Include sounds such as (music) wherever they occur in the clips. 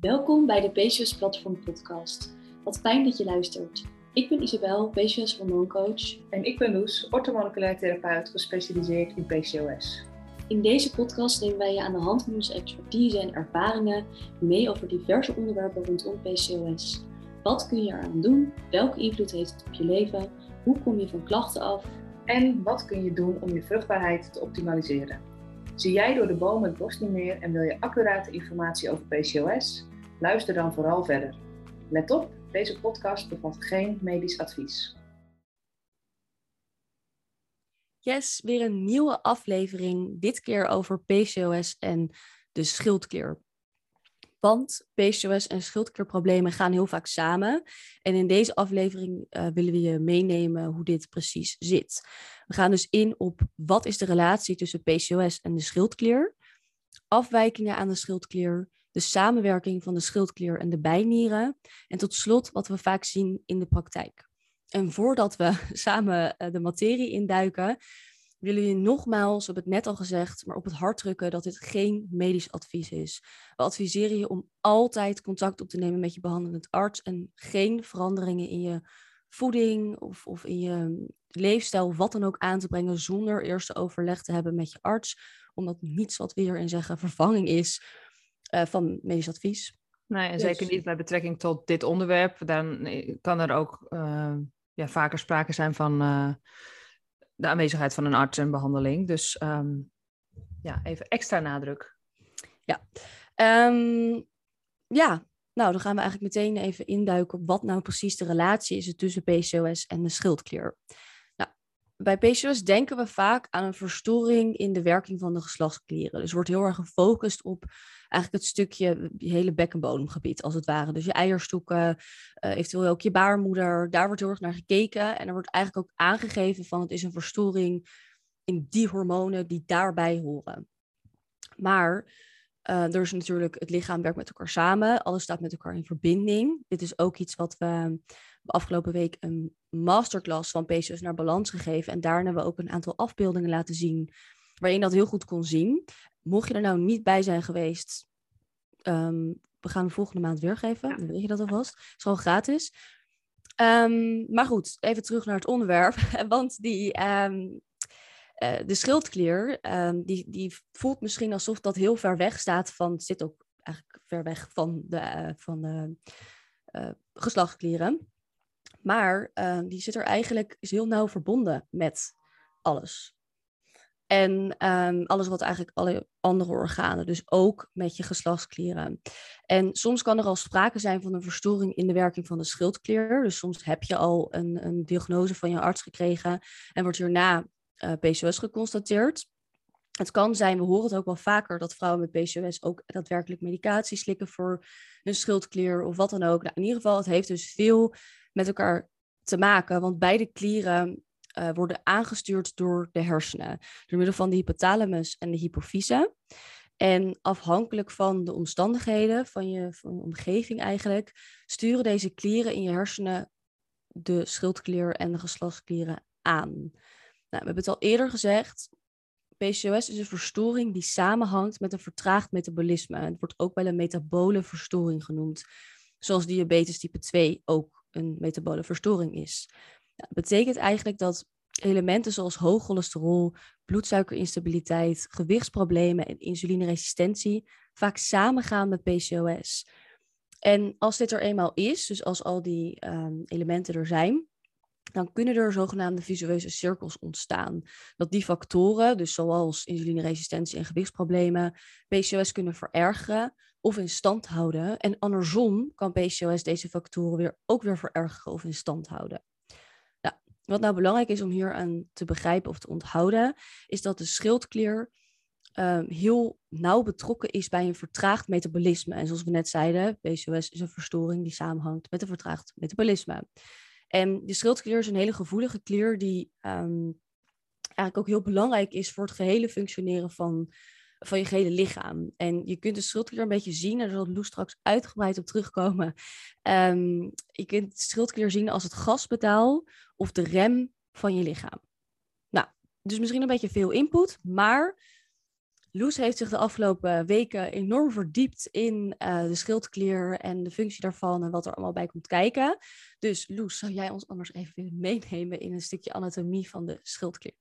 Welkom bij de PCOS Platform Podcast. Wat fijn dat je luistert. Ik ben Isabel, PCOS hormooncoach. En ik ben Loes, orthomoleculair therapeut gespecialiseerd in PCOS. In deze podcast nemen wij je aan de hand van onze expertise en ervaringen mee over diverse onderwerpen rondom PCOS. Wat kun je eraan doen? Welke invloed heeft het op je leven? Hoe kom je van klachten af? En wat kun je doen om je vruchtbaarheid te optimaliseren? Zie jij door de bomen het bos niet meer en wil je accurate informatie over PCOS? Luister dan vooral verder. Let op, deze podcast bevat geen medisch advies. Yes, weer een nieuwe aflevering. Dit keer over PCOS en de schildklier. Want PCOS en schildklierproblemen gaan heel vaak samen. En in deze aflevering uh, willen we je meenemen hoe dit precies zit. We gaan dus in op wat is de relatie tussen PCOS en de schildklier, afwijkingen aan de schildklier, de samenwerking van de schildklier en de bijnieren en tot slot wat we vaak zien in de praktijk. En voordat we (laughs) samen eh, de materie induiken, willen je nogmaals, we hebben het net al gezegd, maar op het hart drukken dat dit geen medisch advies is. We adviseren je om altijd contact op te nemen met je behandelend arts en geen veranderingen in je voeding of, of in je leefstijl wat dan ook aan te brengen zonder eerst overleg te hebben met je arts, omdat niets wat we hierin zeggen vervanging is uh, van medisch advies. Nee, en zeker dus- niet met betrekking tot dit onderwerp. Dan eh, kan er ook uh, ja, vaker sprake zijn van uh, de aanwezigheid van een arts en behandeling. Dus um, ja, even extra nadruk. Ja. Um, ja, nou, dan gaan we eigenlijk meteen even induiken op wat nou precies de relatie is tussen PCOS en de schildklier. Bij PCOS denken we vaak aan een verstoring in de werking van de geslachtsklieren. Dus wordt heel erg gefocust op eigenlijk het stukje, je hele bek- en bodemgebied als het ware. Dus je eierstokken, uh, eventueel ook je baarmoeder, daar wordt heel erg naar gekeken. En er wordt eigenlijk ook aangegeven van het is een verstoring in die hormonen die daarbij horen. Maar uh, er is natuurlijk, het lichaam werkt met elkaar samen, alles staat met elkaar in verbinding. Dit is ook iets wat we afgelopen week een masterclass van PCOS naar balans gegeven. En daarna hebben we ook een aantal afbeeldingen laten zien, waarin dat heel goed kon zien. Mocht je er nou niet bij zijn geweest, um, we gaan de volgende maand weergeven, dan weet je dat alvast. Het is gewoon gratis. Um, maar goed, even terug naar het onderwerp. (laughs) Want die, um, uh, de schildklier, um, die, die voelt misschien alsof dat heel ver weg staat van, zit ook eigenlijk ver weg van de, uh, van de uh, geslachtsklieren. Maar die zit er eigenlijk, is heel nauw verbonden met alles. En um, alles wat eigenlijk alle andere organen, dus ook met je geslachtsklieren. En soms kan er al sprake zijn van een verstoring in de werking van de schildklier. Dus soms heb je al een, een diagnose van je arts gekregen en wordt hierna uh, PCOS geconstateerd. Het kan zijn, we horen het ook wel vaker, dat vrouwen met PCOS ook daadwerkelijk medicatie slikken voor hun schildklier of wat dan ook. Nou, in ieder geval, het heeft dus veel met elkaar te maken, want beide klieren uh, worden aangestuurd door de hersenen, door middel van de hypothalamus en de hypofyse. En afhankelijk van de omstandigheden van je, van je omgeving eigenlijk, sturen deze klieren in je hersenen de schildklier en de geslachtsklieren aan. Nou, we hebben het al eerder gezegd. PCOS is een verstoring die samenhangt met een vertraagd metabolisme. Het wordt ook wel een metabole verstoring genoemd. Zoals diabetes type 2 ook een metabole verstoring is. Dat betekent eigenlijk dat elementen zoals hoog cholesterol, bloedsuikerinstabiliteit, gewichtsproblemen en insulineresistentie vaak samengaan met PCOS. En als dit er eenmaal is, dus als al die um, elementen er zijn, dan kunnen er zogenaamde visueuze cirkels ontstaan. Dat die factoren, dus zoals insulineresistentie en gewichtsproblemen, PCOS kunnen verergeren of in stand houden. En andersom kan PCOS deze factoren weer, ook weer verergeren of in stand houden. Nou, wat nou belangrijk is om hier aan te begrijpen of te onthouden, is dat de schildklier um, heel nauw betrokken is bij een vertraagd metabolisme. En zoals we net zeiden, PCOS is een verstoring die samenhangt met een vertraagd metabolisme. En de schildklier is een hele gevoelige klier die um, eigenlijk ook heel belangrijk is voor het gehele functioneren van, van je gehele lichaam. En je kunt de schildklier een beetje zien, en daar zal Loes straks uitgebreid op terugkomen. Um, je kunt de schildklier zien als het gaspedaal of de rem van je lichaam. Nou, dus misschien een beetje veel input, maar Loes heeft zich de afgelopen weken enorm verdiept in uh, de schildklier en de functie daarvan en wat er allemaal bij komt kijken. Dus Loes, zou jij ons anders even willen meenemen in een stukje anatomie van de schildklier?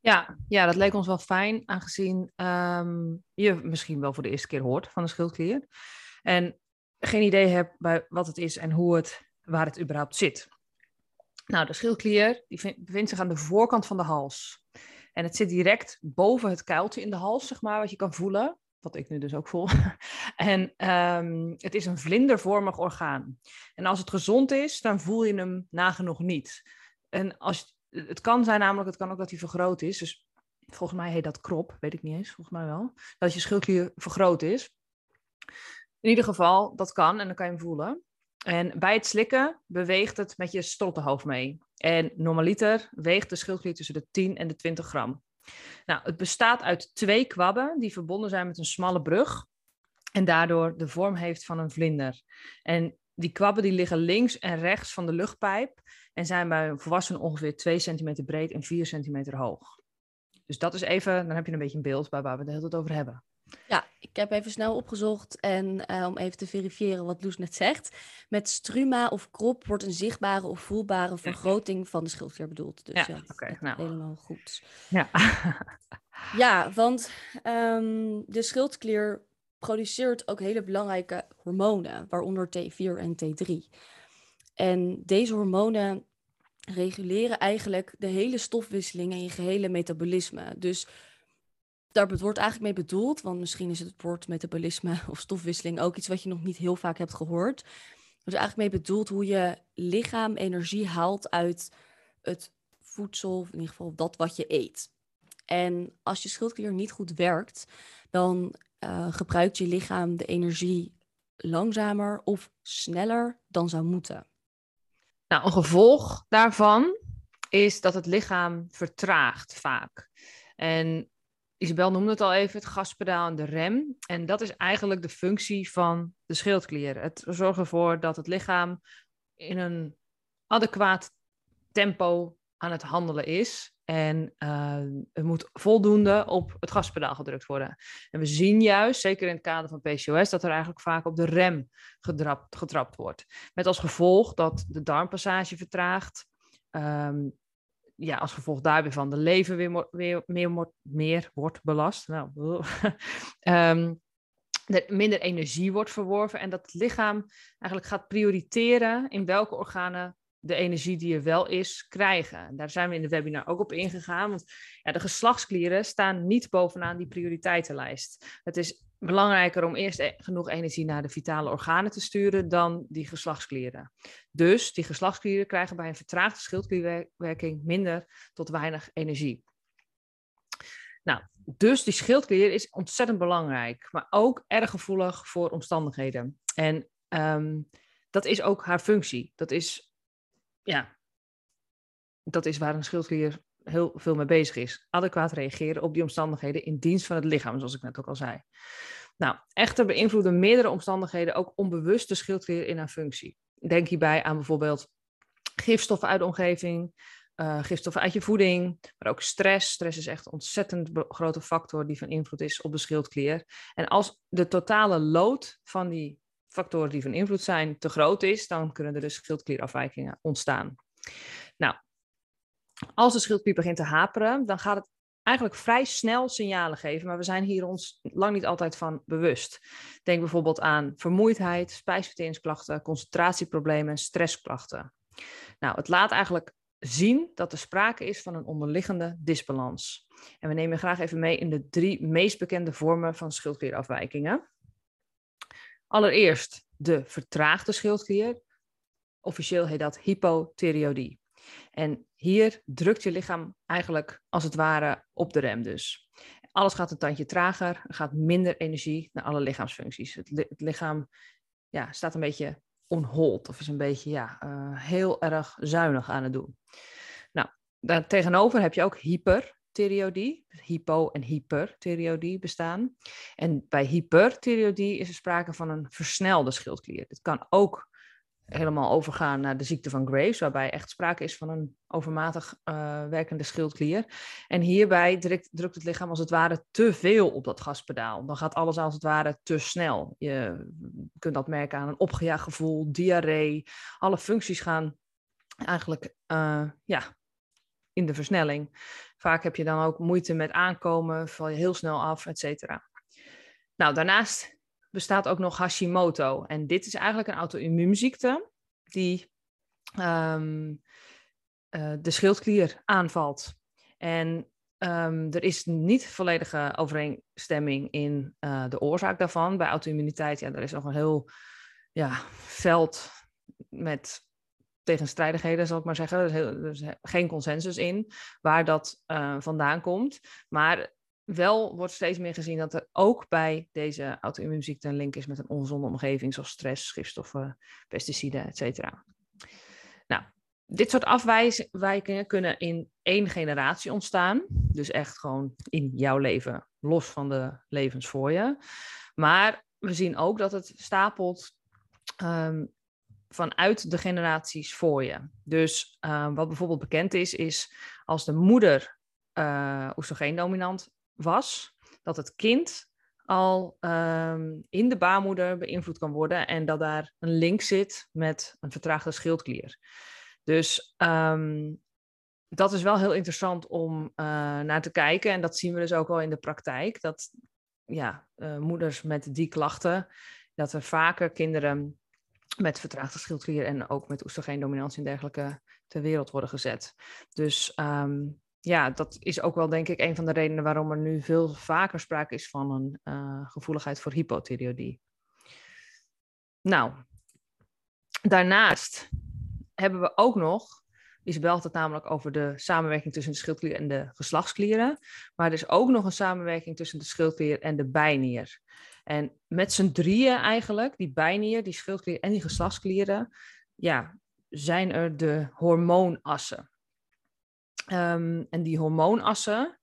Ja, ja, dat leek ons wel fijn, aangezien um, je misschien wel voor de eerste keer hoort van de schildklier. En geen idee hebt bij wat het is en hoe het, waar het überhaupt zit. Nou, de schildklier die bevindt zich aan de voorkant van de hals. En het zit direct boven het kuiltje in de hals, zeg maar, wat je kan voelen. Wat ik nu dus ook voel. (laughs) en um, het is een vlindervormig orgaan. En als het gezond is, dan voel je hem nagenoeg niet. En als, het kan zijn namelijk, het kan ook dat hij vergroot is. Dus volgens mij heet dat krop, weet ik niet eens, volgens mij wel. Dat je schildklier vergroot is. In ieder geval, dat kan en dan kan je hem voelen. En bij het slikken beweegt het met je strottenhoofd mee. En normaliter weegt de schildklier tussen de 10 en de 20 gram. Nou, het bestaat uit twee kwabben die verbonden zijn met een smalle brug. En daardoor de vorm heeft van een vlinder. En die kwabben die liggen links en rechts van de luchtpijp. En zijn bij een volwassene ongeveer 2 centimeter breed en 4 centimeter hoog. Dus dat is even, dan heb je een beetje een beeld bij waar we het de hele tijd over hebben. Ik heb even snel opgezocht en uh, om even te verifiëren wat Loes net zegt. Met struma of krop wordt een zichtbare of voelbare vergroting van de schildklier bedoeld. Dus ja, ja okay, nou. helemaal goed. Ja, (laughs) ja want um, de schildklier produceert ook hele belangrijke hormonen, waaronder T4 en T3. En deze hormonen reguleren eigenlijk de hele stofwisseling en je gehele metabolisme. Dus daar wordt eigenlijk mee bedoeld, want misschien is het woord metabolisme (laughs) of stofwisseling ook iets wat je nog niet heel vaak hebt gehoord. Er is eigenlijk mee bedoeld hoe je lichaam energie haalt uit het voedsel, of in ieder geval dat wat je eet. En als je schildklier niet goed werkt, dan uh, gebruikt je lichaam de energie langzamer of sneller dan zou moeten. Nou, een gevolg daarvan is dat het lichaam vertraagt vaak. En Isabel noemde het al even, het gaspedaal en de rem. En dat is eigenlijk de functie van de schildklier. Het zorgt ervoor dat het lichaam in een adequaat tempo aan het handelen is. En uh, er moet voldoende op het gaspedaal gedrukt worden. En we zien juist, zeker in het kader van PCOS, dat er eigenlijk vaak op de rem gedrapt, getrapt wordt. Met als gevolg dat de darmpassage vertraagt, um, ja, als gevolg daarbij van de lever weer, weer meer, meer wordt belast. Nou, um, (laughs) er minder energie wordt verworven en dat het lichaam eigenlijk gaat prioriteren in welke organen de energie die er wel is, krijgen. Daar zijn we in de webinar ook op ingegaan. Want ja, de geslachtsklieren staan niet bovenaan die prioriteitenlijst. Het is belangrijker om eerst e-, genoeg energie naar de vitale organen te sturen dan die geslachtsklieren. Dus die geslachtsklieren krijgen bij een vertraagde schildklierwerking minder tot weinig energie. Nou, dus die schildklier is ontzettend belangrijk, maar ook erg gevoelig voor omstandigheden. En um, dat is ook haar functie. Dat is, ja, dat is waar een schildklier heel veel mee bezig is. Adequaat reageren op die omstandigheden in dienst van het lichaam, zoals ik net ook al zei. Nou, echter beïnvloeden meerdere omstandigheden ook onbewust de schildklier in haar functie. Denk hierbij aan bijvoorbeeld gifstoffen uit de omgeving, uh, gifstoffen uit je voeding, maar ook stress. Stress is echt een ontzettend grote factor die van invloed is op de schildklier. En als de totale load van die factoren die van invloed zijn te groot is, dan kunnen er dus schildklierafwijkingen ontstaan. Nou, als de schildklier begint te haperen, dan gaat het eigenlijk vrij snel signalen geven, maar we zijn hier ons lang niet altijd van bewust. Denk bijvoorbeeld aan vermoeidheid, spijsverteringsklachten, concentratieproblemen en stressklachten. Nou, het laat eigenlijk zien dat er sprake is van een onderliggende disbalans. En we nemen graag even mee in de drie meest bekende vormen van schildklierafwijkingen. Allereerst de vertraagde schildklier. Officieel heet dat hypothyreodie. En hier drukt je lichaam eigenlijk als het ware op de rem dus. Alles gaat een tandje trager, er gaat minder energie naar alle lichaamsfuncties. Het, het lichaam ja, staat een beetje on hold of is een beetje ja, uh, heel erg zuinig aan het doen. Nou, daar tegenover heb je ook hyperthyreodie. Hypo- en hyperthyreodie bestaan. En bij hyperthyreodie is er sprake van een versnelde schildklier. Dit kan ook helemaal overgaan naar de ziekte van Graves, waarbij echt sprake is van een overmatig uh, werkende schildklier. En hierbij drukt, het lichaam als het ware te veel op dat gaspedaal. Dan gaat alles als het ware te snel. Je kunt dat merken aan een opgejaagd gevoel, diarree. Alle functies gaan eigenlijk uh, ja, in de versnelling. Vaak heb je dan ook moeite met aankomen, val je heel snel af, et cetera. Nou, daarnaast bestaat ook nog Hashimoto. En dit is eigenlijk een auto-immuunziekte die um, uh, de schildklier aanvalt. En um, er is niet volledige overeenstemming in uh, de oorzaak daarvan. Bij auto-immuniteit, ja, er is nog een heel ja, veld met tegenstrijdigheden, zal ik maar zeggen. Er is, geen consensus in waar dat uh, vandaan komt. Maar wel wordt steeds meer gezien dat er ook bij deze auto-immuunziekte een link is met een ongezonde omgeving, zoals stress, gifstoffen, pesticiden, etc. Nou, dit soort afwijkingen kunnen in één generatie ontstaan. Dus echt gewoon in jouw leven, los van de levens voor je. Maar we zien ook dat het stapelt um, vanuit de generaties voor je. Dus um, wat bijvoorbeeld bekend is, is als de moeder uh, oestrogeendominant was, dat het kind al um, in de baarmoeder beïnvloed kan worden en dat daar een link zit met een vertraagde schildklier. Dus um, dat is wel heel interessant om uh, naar te kijken en dat zien we dus ook wel in de praktijk, dat ja, uh, moeders met die klachten, dat er vaker kinderen met vertraagde schildklier en ook met oestrogeendominantie en dergelijke ter wereld worden gezet. Dus um, ja, dat is ook wel denk ik een van de redenen waarom er nu veel vaker sprake is van een uh, gevoeligheid voor hypothyreoïdie. Nou, daarnaast hebben we ook nog, Isabel had het namelijk over de samenwerking tussen de schildklier en de geslachtsklieren, maar er is ook nog een samenwerking tussen de schildklier en de bijnier. En met z'n drieën eigenlijk, die bijnier, die schildklier en die geslachtsklieren, ja, zijn er de hormoonassen. Um, en die hormoonassen,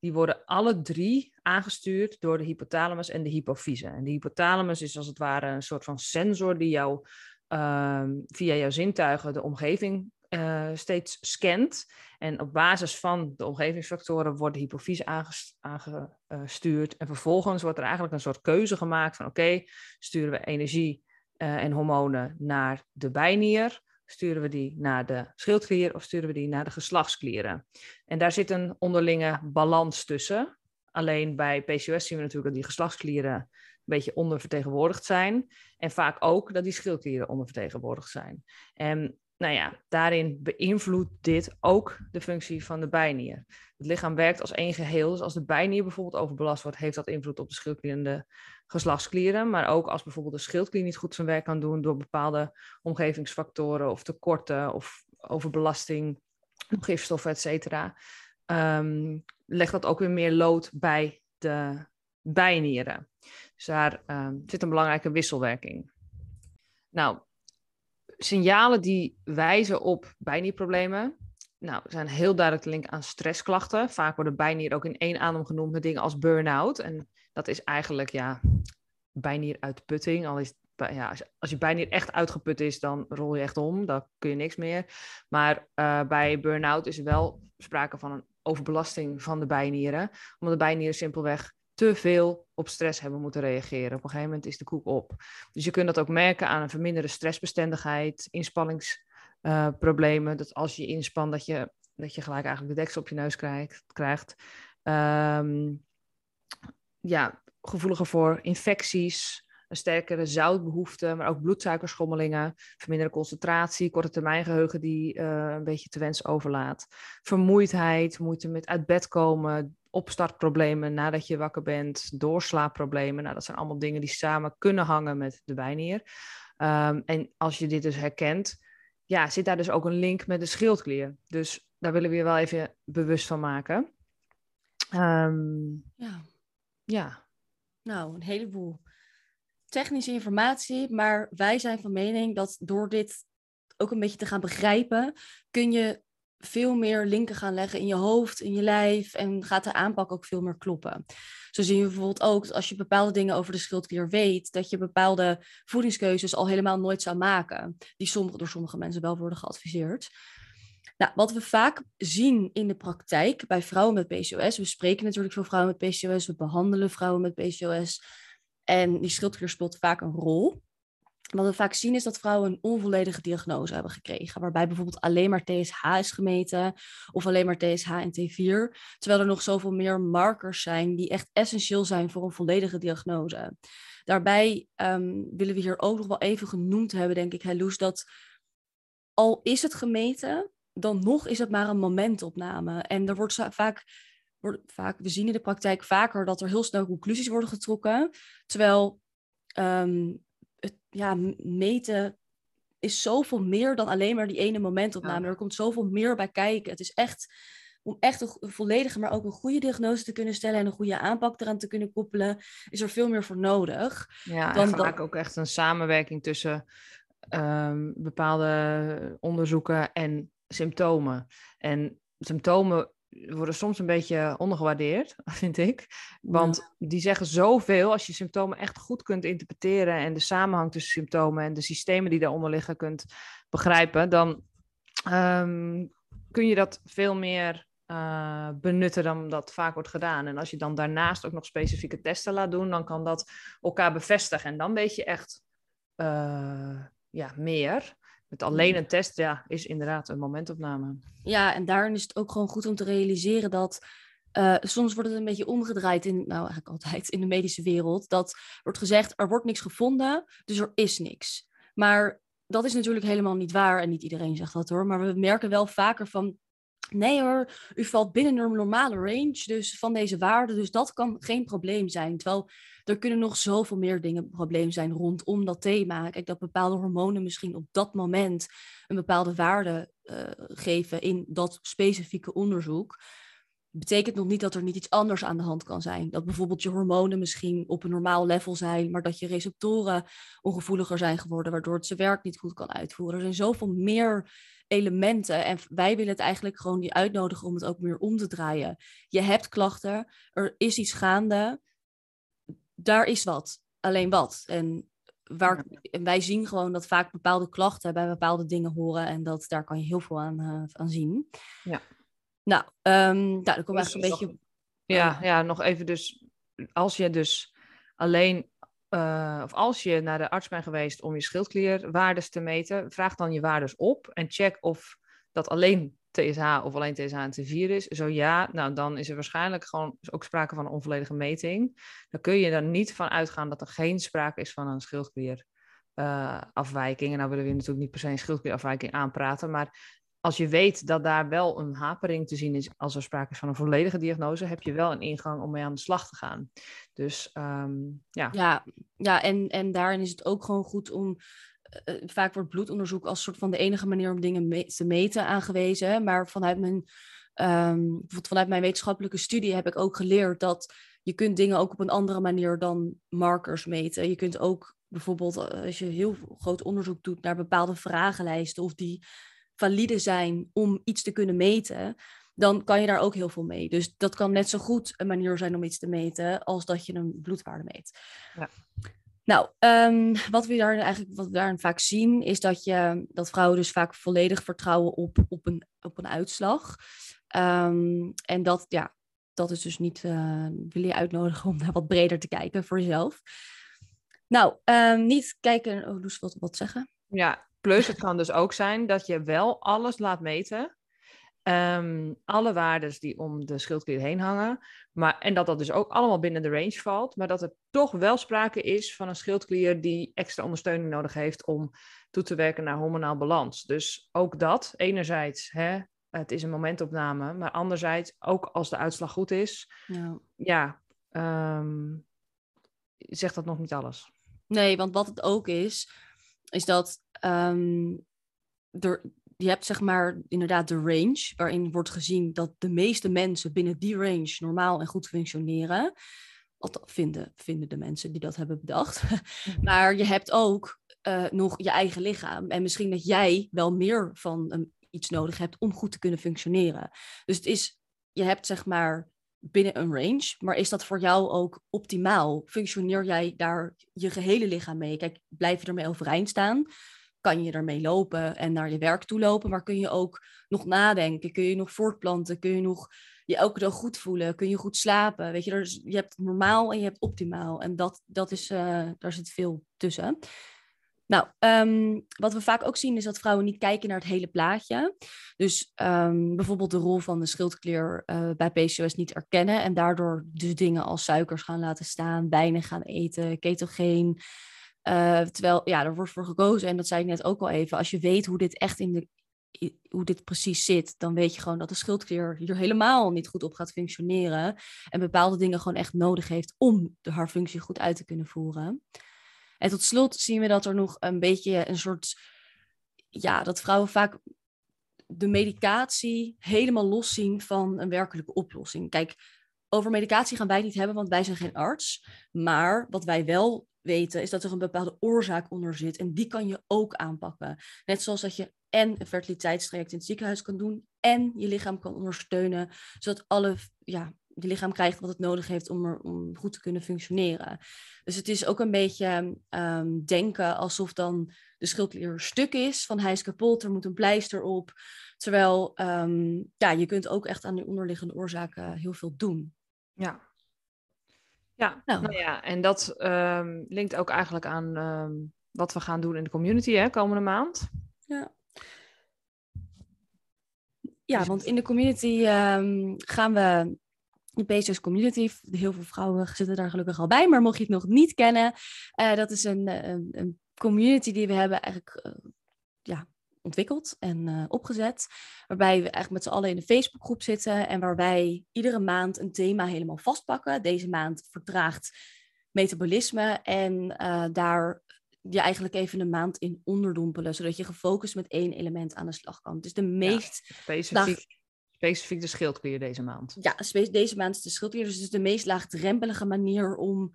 die worden alle drie aangestuurd door de hypothalamus en de hypofyse. En de hypothalamus is als het ware een soort van sensor die jou um, via jouw zintuigen de omgeving uh, steeds scant. En op basis van de omgevingsfactoren wordt de hypofyse aangestuurd. En vervolgens wordt er eigenlijk een soort keuze gemaakt van oké, sturen we energie uh, en hormonen naar de bijnier Sturen we die naar de schildklier of sturen we die naar de geslachtsklieren? En daar zit een onderlinge balans tussen. Alleen bij PCOS zien we natuurlijk dat die geslachtsklieren een beetje ondervertegenwoordigd zijn. En vaak ook dat die schildklieren ondervertegenwoordigd zijn. En nou ja, daarin beïnvloedt dit ook de functie van de bijnier. Het lichaam werkt als één geheel. Dus als de bijnier bijvoorbeeld overbelast wordt, heeft dat invloed op de schildklier en de geslachtsklieren. Maar ook als bijvoorbeeld de schildklier niet goed zijn werk kan doen door bepaalde omgevingsfactoren of tekorten of overbelasting, gifstoffen, et cetera. Um, legt dat ook weer meer lood bij de bijnieren. Dus daar um, zit een belangrijke wisselwerking. Nou, signalen die wijzen op bijnierproblemen. Nou, zijn heel duidelijk link aan stressklachten. Vaak worden bijnier ook in één adem genoemd met dingen als burn-out. En dat is eigenlijk ja, bijnieruitputting. Al is, ja, als, je bijnier echt uitgeput is, dan rol je echt om. Dan kun je niks meer. Maar uh, bij burn-out is er wel sprake van een overbelasting van de bijnieren. Omdat de bijnieren simpelweg te veel op stress hebben moeten reageren. Op een gegeven moment is de koek op. Dus je kunt dat ook merken aan een verminderde stressbestendigheid, inspanningsproblemen. Dat als je inspant, dat je, dat je gelijk eigenlijk de deksel op je neus krijgt. krijgt. Um, ja, gevoeliger voor infecties, een sterkere zoutbehoefte, maar ook bloedsuikerschommelingen, verminderde concentratie, korte termijn geheugen die uh, een beetje te wens overlaat, vermoeidheid, moeite met uit bed komen, opstartproblemen nadat je wakker bent, doorslaapproblemen. Nou, dat zijn allemaal dingen die samen kunnen hangen met de bijnier. Um, en als je dit dus herkent, ja, zit daar dus ook een link met de schildklier. Dus daar willen we je wel even bewust van maken. Um, ja. Ja. Nou, een heleboel technische informatie, maar wij zijn van mening dat door dit ook een beetje te gaan begrijpen, kun je veel meer linken gaan leggen in je hoofd, in je lijf en gaat de aanpak ook veel meer kloppen. Zo zien we bijvoorbeeld ook als je bepaalde dingen over de schildklier weet, dat je bepaalde voedingskeuzes al helemaal nooit zou maken, die sommige, door sommige mensen wel worden geadviseerd. Nou, wat we vaak zien in de praktijk bij vrouwen met PCOS, we spreken natuurlijk veel vrouwen met PCOS, we behandelen vrouwen met PCOS en die schildklier speelt vaak een rol. Wat we vaak zien is dat vrouwen een onvolledige diagnose hebben gekregen, waarbij bijvoorbeeld alleen maar TSH is gemeten of alleen maar TSH en T4, terwijl er nog zoveel meer markers zijn die echt essentieel zijn voor een volledige diagnose. Daarbij um, willen we hier ook nog wel even genoemd hebben, denk ik, Loes, dat al is het gemeten, dan nog is het maar een momentopname. En er wordt vaak, wordt vaak, we zien in de praktijk vaker dat er heel snel conclusies worden getrokken, terwijl um, het ja, meten is zoveel meer dan alleen maar die ene momentopname. Er komt zoveel meer bij kijken. Het is echt om echt een volledige, maar ook een goede diagnose te kunnen stellen en een goede aanpak eraan te kunnen koppelen, is er veel meer voor nodig. Ja, dan vaak ook echt een samenwerking tussen um, bepaalde onderzoeken en symptomen. En symptomen worden soms een beetje ondergewaardeerd, (laughs) vind ik. Want die zeggen zoveel, als je symptomen echt goed kunt interpreteren en de samenhang tussen symptomen en de systemen die daaronder liggen kunt begrijpen, dan um, kun je dat veel meer uh, benutten dan dat vaak wordt gedaan. En als je dan daarnaast ook nog specifieke testen laat doen, dan kan dat elkaar bevestigen. En dan weet je echt uh, ja, meer. Met alleen een test, ja, is inderdaad een momentopname. Ja, en daarin is het ook gewoon goed om te realiseren dat uh, soms wordt het een beetje omgedraaid in, nou eigenlijk altijd in de medische wereld, dat wordt gezegd er wordt niks gevonden, dus er is niks. Maar dat is natuurlijk helemaal niet waar en niet iedereen zegt dat hoor, maar we merken wel vaker van Nee hoor, u valt binnen een normale range dus van deze waarde, dus dat kan geen probleem zijn. Terwijl er kunnen nog zoveel meer dingen probleem zijn rondom dat thema. Kijk, dat bepaalde hormonen misschien op dat moment een bepaalde waarde uh, geven in dat specifieke onderzoek. Betekent nog niet dat er niet iets anders aan de hand kan zijn. Dat bijvoorbeeld je hormonen misschien op een normaal level zijn, maar dat je receptoren ongevoeliger zijn geworden, waardoor het zijn werk niet goed kan uitvoeren. Er zijn zoveel meer elementen. En wij willen het eigenlijk gewoon die uitnodigen om het ook meer om te draaien. Je hebt klachten, er is iets gaande, daar is wat. Alleen wat. En, waar, en wij zien gewoon dat vaak bepaalde klachten bij bepaalde dingen horen. En dat, daar kan je heel veel aan, uh, aan zien. Ja. Nou, um, nou dan kom dus, een beetje... Ja, ja, nog even dus... Als je dus alleen uh, of als je naar de arts bent geweest om je schildklierwaardes te meten, vraag dan je waardes op en check of dat alleen TSH of alleen TSH en T4 is. Zo ja, nou dan is er waarschijnlijk gewoon ook sprake van een onvolledige meting. Dan kun je er niet van uitgaan dat er geen sprake is van een schildklierafwijking. Uh, en nou willen we natuurlijk niet per se een schildklierafwijking aanpraten, maar als je weet dat daar wel een hapering te zien is als er sprake is van een volledige diagnose, heb je wel een ingang om mee aan de slag te gaan. Dus um, ja. Ja, ja en, en daarin is het ook gewoon goed om. Uh, vaak wordt bloedonderzoek als soort van de enige manier om dingen te meten aangewezen. Maar vanuit mijn, um, vanuit mijn wetenschappelijke studie heb ik ook geleerd dat je kunt dingen ook op een andere manier dan markers meten. Je kunt ook bijvoorbeeld, als je heel groot onderzoek doet naar bepaalde vragenlijsten of die valide zijn om iets te kunnen meten, dan kan je daar ook heel veel mee. Dus dat kan net zo goed een manier zijn om iets te meten als dat je een bloedwaarde meet. Ja. Nou, um, wat we daar eigenlijk wat we daarin vaak zien, is dat, je, dat vrouwen dus vaak volledig vertrouwen op, op, een, op een uitslag. Um, en dat, ja, dat is dus niet, uh, wil je uitnodigen om daar wat breder te kijken voor jezelf. Nou, um, niet kijken, oh, Loes, wat, wat zeggen? Ja, Plus het kan dus ook zijn dat je wel alles laat meten. Um, alle waarden die om de schildklier heen hangen. Maar, en dat dat dus ook allemaal binnen de range valt. Maar dat er toch wel sprake is van een schildklier die extra ondersteuning nodig heeft om toe te werken naar hormonaal balans. Dus ook dat, enerzijds, hè, het is een momentopname. Maar anderzijds, ook als de uitslag goed is, ja, ja um, zegt dat nog niet alles. Nee, want wat het ook is, is dat um, er, je hebt zeg maar inderdaad de range, waarin wordt gezien dat de meeste mensen binnen die range normaal en goed functioneren. Wat vinden, vinden de mensen die dat hebben bedacht. (laughs) maar je hebt ook uh, nog je eigen lichaam. En misschien dat jij wel meer van een iets nodig hebt om goed te kunnen functioneren. Dus het is, je hebt zeg maar binnen een range, maar is dat voor jou ook optimaal? Functioneer jij daar je gehele lichaam mee? Kijk, blijf je ermee overeind staan? Kan je ermee lopen en naar je werk toe lopen, maar kun je ook nog nadenken? Kun je nog voortplanten? Kun je nog je elke dag goed voelen? Kun je goed slapen? Weet je, er je hebt normaal en je hebt optimaal. En dat, dat is, uh, daar zit veel tussen. Nou, ehm, wat we vaak ook zien is dat vrouwen niet kijken naar het hele plaatje. Dus um, bijvoorbeeld de rol van de schildklier uh, bij PCOS niet erkennen en daardoor dus dingen als suikers gaan laten staan, bijnen gaan eten, ketogeen. Uh, terwijl, ja, er wordt voor gekozen, en dat zei ik net ook al even, als je weet hoe dit echt in de, hoe dit precies zit, dan weet je gewoon dat de schildklier hier helemaal niet goed op gaat functioneren en bepaalde dingen gewoon echt nodig heeft om de, haar functie goed uit te kunnen voeren. En tot slot zien we dat er nog een beetje een soort, ja, dat vrouwen vaak de medicatie helemaal los zien van een werkelijke oplossing. Kijk, over medicatie gaan wij niet hebben, want wij zijn geen arts. Maar wat wij wel weten is dat er een bepaalde oorzaak onder zit. En die kan je ook aanpakken. Net zoals dat je en een fertiliteitstraject in het ziekenhuis kan doen. En je lichaam kan ondersteunen. Zodat alle ja, je lichaam krijgt wat het nodig heeft om, er, om goed te kunnen functioneren. Dus het is ook een beetje um, denken alsof dan de schildklier stuk is, van hij is kapot, er moet een pleister op. Terwijl um, ja, je kunt ook echt aan die onderliggende oorzaken heel veel doen. Ja. Ja, nou. nou ja, en dat um, linkt ook eigenlijk aan wat we gaan doen in de community hè, komende maand. Ja. Ja, dus want in de community gaan we de PCOS Community. Heel veel vrouwen zitten daar gelukkig al bij. Maar mocht je het nog niet kennen, uh, dat is een, eh, een, een, community die we hebben eigenlijk uh, ja, ontwikkeld en uh, opgezet. Waarbij we eigenlijk met z'n allen in een Facebookgroep zitten. En waar wij iedere maand een thema helemaal vastpakken. Deze maand vertraagt metabolisme. En daar je eigenlijk even een maand in onderdompelen. Zodat je gefocust met één element aan de slag kan. Is de meest... Ja, specifiek specifiek de schildklier deze maand. Ja, deze maand is de schildklier. Dus het is de meest laagdrempelige manier om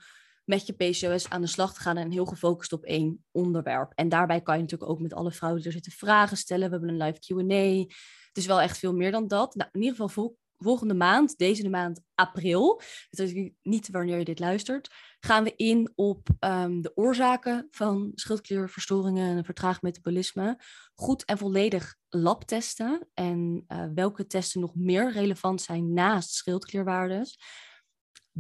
met je PCOS aan de slag te gaan en heel gefocust op één onderwerp. En daarbij kan je natuurlijk ook met alle vrouwen die er zitten vragen stellen. We hebben een live Q&A. Het is wel echt veel meer dan dat. Nou, in ieder geval volgende maand, deze maand april, dat is niet wanneer je dit luistert, gaan we in op um, de oorzaken van schildklierverstoringen en vertraagd metabolisme. Goed en volledig labtesten en uh, welke testen nog meer relevant zijn naast schildklierwaardes.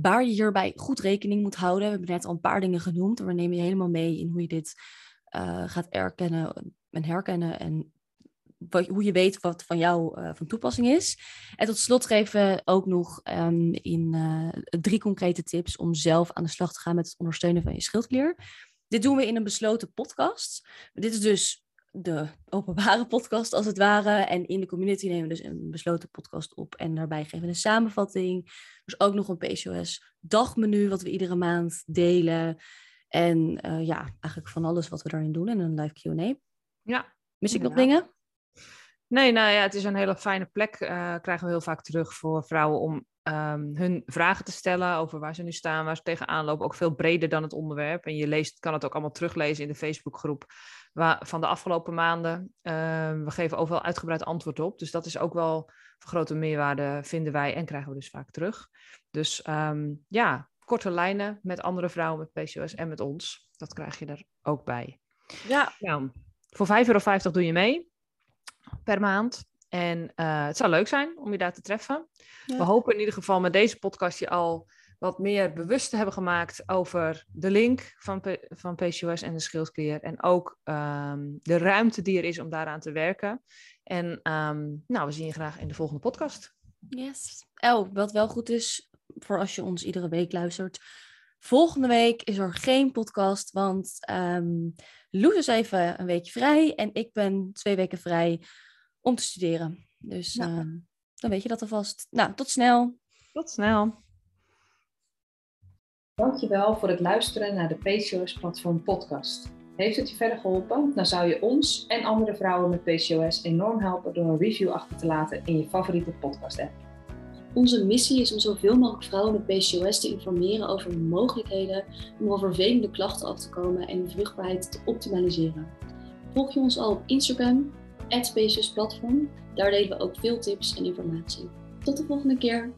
Waar je hierbij goed rekening moet houden. We hebben net al een paar dingen genoemd. We nemen je helemaal mee in hoe je dit uh, gaat erkennen en herkennen en hoe je weet wat van jou uh, van toepassing is. En tot slot geven we ook nog um, in uh, drie concrete tips om zelf aan de slag te gaan met het ondersteunen van je schildklier. Dit doen we in een besloten podcast. Dit is dus de openbare (laughs) podcast als het ware. En in de community nemen we dus een besloten podcast op. En daarbij geven we een samenvatting. Dus ook nog een PCOS dagmenu wat we iedere maand delen. En uh, ja, eigenlijk van alles wat we daarin doen en een live Q&A. Ja. Mis ik nog dingen? Nee, nou ja, het is een hele fijne plek. Uh, krijgen we heel vaak terug voor vrouwen om um, hun vragen te stellen over waar ze nu staan, waar ze tegenaan lopen. Ook veel breder dan het onderwerp. En je leest, kan het ook allemaal teruglezen in de Facebookgroep waar, van de afgelopen maanden. Uh, we geven overal uitgebreid antwoord op. Dus dat is ook wel van grote meerwaarde, vinden wij. En krijgen we dus vaak terug. Dus um, ja, korte lijnen met andere vrouwen met PCOS en met ons. Dat krijg je er ook bij. Ja. Nou, voor 5,50 euro doe je mee per maand. En uh, het zou leuk zijn om je daar te treffen. Ja. We hopen in ieder geval met deze podcast je al wat meer bewust te hebben gemaakt over de link van, P van PCOS en de schildklier. En ook um, de ruimte die er is om daaraan te werken. En um, nou, we zien je graag in de volgende podcast. Yes. Oh, wat wel goed is voor als je ons iedere week luistert. Volgende week is er geen podcast, want um, Loes is even een weekje vrij en ik ben twee weken vrij om te studeren. Dus ja. uh, dan weet je dat alvast. Nou, tot snel. Tot snel. Dankjewel voor het luisteren naar de PCOS Platform podcast. Heeft het je verder geholpen? Dan zou je ons en andere vrouwen met PCOS enorm helpen door een review achter te laten in je favoriete podcast app. Onze missie is om zoveel mogelijk vrouwen met PCOS te informeren over de mogelijkheden om van vervelende klachten af te komen en hun vruchtbaarheid te optimaliseren. Volg je ons al op Instagram, @speciusplatform. Daar delen we ook veel tips en informatie. Tot de volgende keer.